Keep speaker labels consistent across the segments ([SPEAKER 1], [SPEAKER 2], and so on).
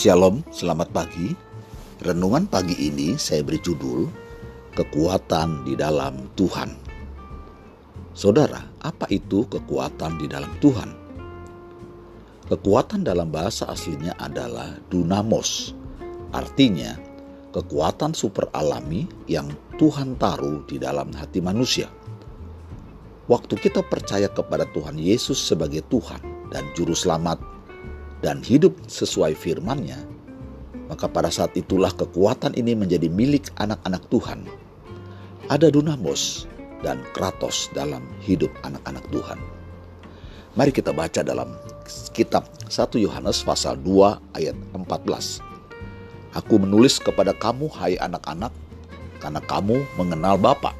[SPEAKER 1] Shalom, selamat pagi. Renungan pagi ini saya beri judul Kekuatan di dalam Tuhan. Saudara, apa itu kekuatan di dalam Tuhan? Kekuatan dalam bahasa aslinya adalah dunamos. Artinya, kekuatan super alami yang Tuhan taruh di dalam hati manusia. Waktu kita percaya kepada Tuhan Yesus sebagai Tuhan dan Juru Selamat dan hidup sesuai firman-Nya, maka pada saat itulah kekuatan ini menjadi milik anak-anak Tuhan. Ada dunamos dan kratos dalam hidup anak-anak Tuhan. Mari kita baca dalam kitab 1 Yohanes pasal 2 ayat 14. Aku menulis kepada kamu hai anak-anak karena kamu mengenal Bapa.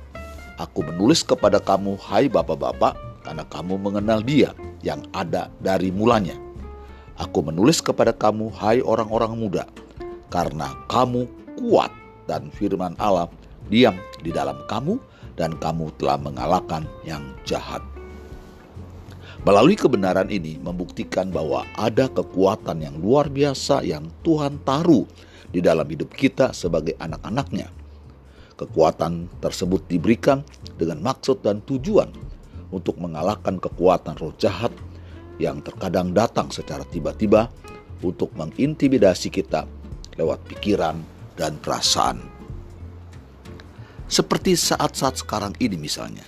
[SPEAKER 1] Aku menulis kepada kamu hai bapak-bapak karena kamu mengenal Dia yang ada dari mulanya Aku menulis kepada kamu, hai orang-orang muda, karena kamu kuat dan firman Allah diam di dalam kamu dan kamu telah mengalahkan yang jahat. Melalui kebenaran ini membuktikan bahwa ada kekuatan yang luar biasa yang Tuhan taruh di dalam hidup kita sebagai anak-anaknya. Kekuatan tersebut diberikan dengan maksud dan tujuan untuk mengalahkan kekuatan roh jahat yang terkadang datang secara tiba-tiba untuk mengintimidasi kita lewat pikiran dan perasaan. Seperti saat-saat sekarang ini misalnya,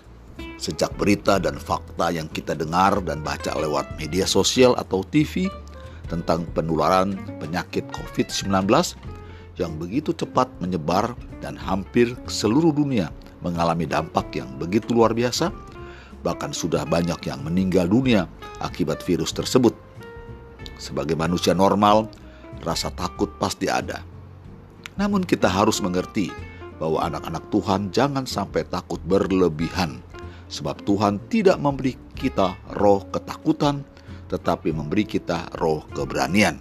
[SPEAKER 1] sejak berita dan fakta yang kita dengar dan baca lewat media sosial atau TV tentang penularan penyakit COVID-19 yang begitu cepat menyebar dan hampir seluruh dunia mengalami dampak yang begitu luar biasa, bahkan sudah banyak yang meninggal dunia akibat virus tersebut. Sebagai manusia normal, rasa takut pasti ada. Namun kita harus mengerti bahwa anak-anak Tuhan jangan sampai takut berlebihan. Sebab Tuhan tidak memberi kita roh ketakutan, tetapi memberi kita roh keberanian.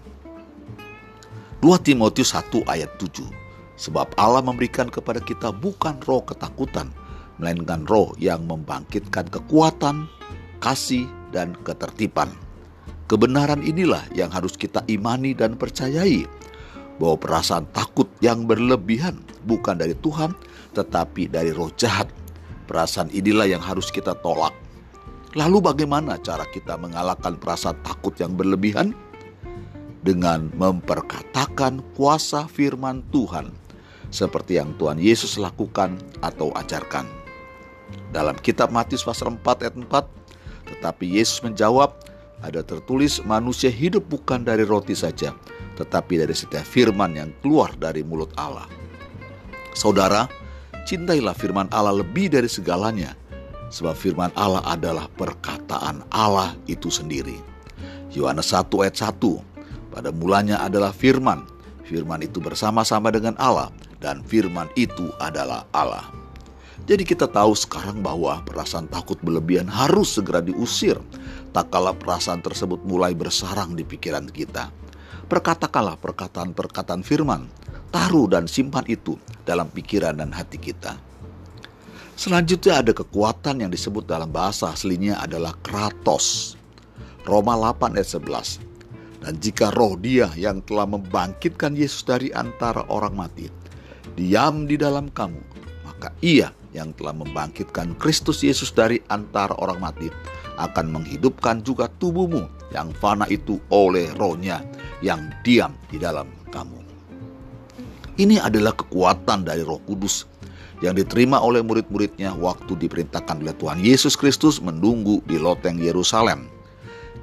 [SPEAKER 1] 2 Timotius 1 ayat 7 Sebab Allah memberikan kepada kita bukan roh ketakutan, melainkan roh yang membangkitkan kekuatan, kasih, dan ketertiban. Kebenaran inilah yang harus kita imani dan percayai, bahwa perasaan takut yang berlebihan bukan dari Tuhan, tetapi dari roh jahat. Perasaan inilah yang harus kita tolak. Lalu bagaimana cara kita mengalahkan perasaan takut yang berlebihan? Dengan memperkatakan kuasa firman Tuhan, seperti yang Tuhan Yesus lakukan atau ajarkan. Dalam kitab Matius pasal 4 ayat 4, tetapi Yesus menjawab, ada tertulis manusia hidup bukan dari roti saja, tetapi dari setiap firman yang keluar dari mulut Allah. Saudara, cintailah firman Allah lebih dari segalanya, sebab firman Allah adalah perkataan Allah itu sendiri. Yohanes 1 ayat 1, pada mulanya adalah firman, firman itu bersama-sama dengan Allah, dan firman itu adalah Allah. Jadi kita tahu sekarang bahwa perasaan takut berlebihan harus segera diusir. Tak kala perasaan tersebut mulai bersarang di pikiran kita. Perkatakanlah perkataan-perkataan firman. Taruh dan simpan itu dalam pikiran dan hati kita. Selanjutnya ada kekuatan yang disebut dalam bahasa aslinya adalah kratos. Roma 8 ayat 11. Dan jika roh dia yang telah membangkitkan Yesus dari antara orang mati, diam di dalam kamu, maka ia yang telah membangkitkan Kristus Yesus dari antara orang mati akan menghidupkan juga tubuhmu yang fana itu oleh rohnya yang diam di dalam kamu. Ini adalah kekuatan dari roh kudus yang diterima oleh murid-muridnya waktu diperintahkan oleh Tuhan Yesus Kristus menunggu di loteng Yerusalem.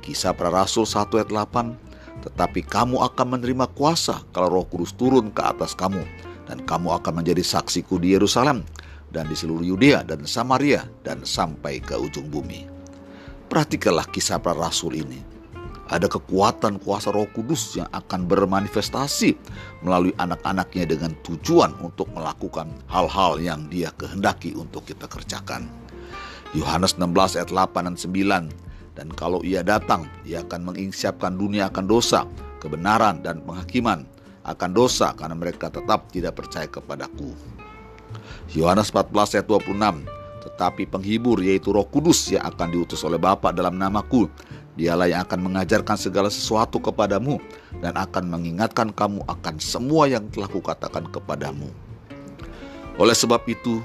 [SPEAKER 1] Kisah para Rasul 1 ayat 8, tetapi kamu akan menerima kuasa kalau roh kudus turun ke atas kamu, dan kamu akan menjadi saksiku di Yerusalem, dan di seluruh Yudea dan Samaria dan sampai ke ujung bumi. Perhatikanlah kisah para rasul ini. Ada kekuatan kuasa roh kudus yang akan bermanifestasi melalui anak-anaknya dengan tujuan untuk melakukan hal-hal yang dia kehendaki untuk kita kerjakan. Yohanes 16 ayat 8 dan 9 dan kalau ia datang, ia akan menginsiapkan dunia akan dosa, kebenaran dan penghakiman akan dosa karena mereka tetap tidak percaya kepadaku. Yohanes 14 ayat 26 Tetapi penghibur yaitu roh kudus yang akan diutus oleh Bapa dalam namaku Dialah yang akan mengajarkan segala sesuatu kepadamu dan akan mengingatkan kamu akan semua yang telah kukatakan kepadamu. Oleh sebab itu,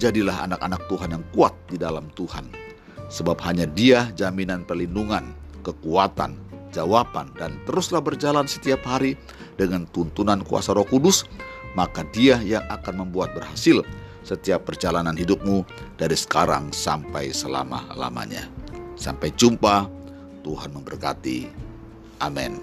[SPEAKER 1] jadilah anak-anak Tuhan yang kuat di dalam Tuhan. Sebab hanya dia jaminan perlindungan, kekuatan, jawaban, dan teruslah berjalan setiap hari dengan tuntunan kuasa roh kudus, maka dia yang akan membuat berhasil setiap perjalanan hidupmu dari sekarang sampai selama-lamanya. Sampai jumpa Tuhan memberkati. Amin.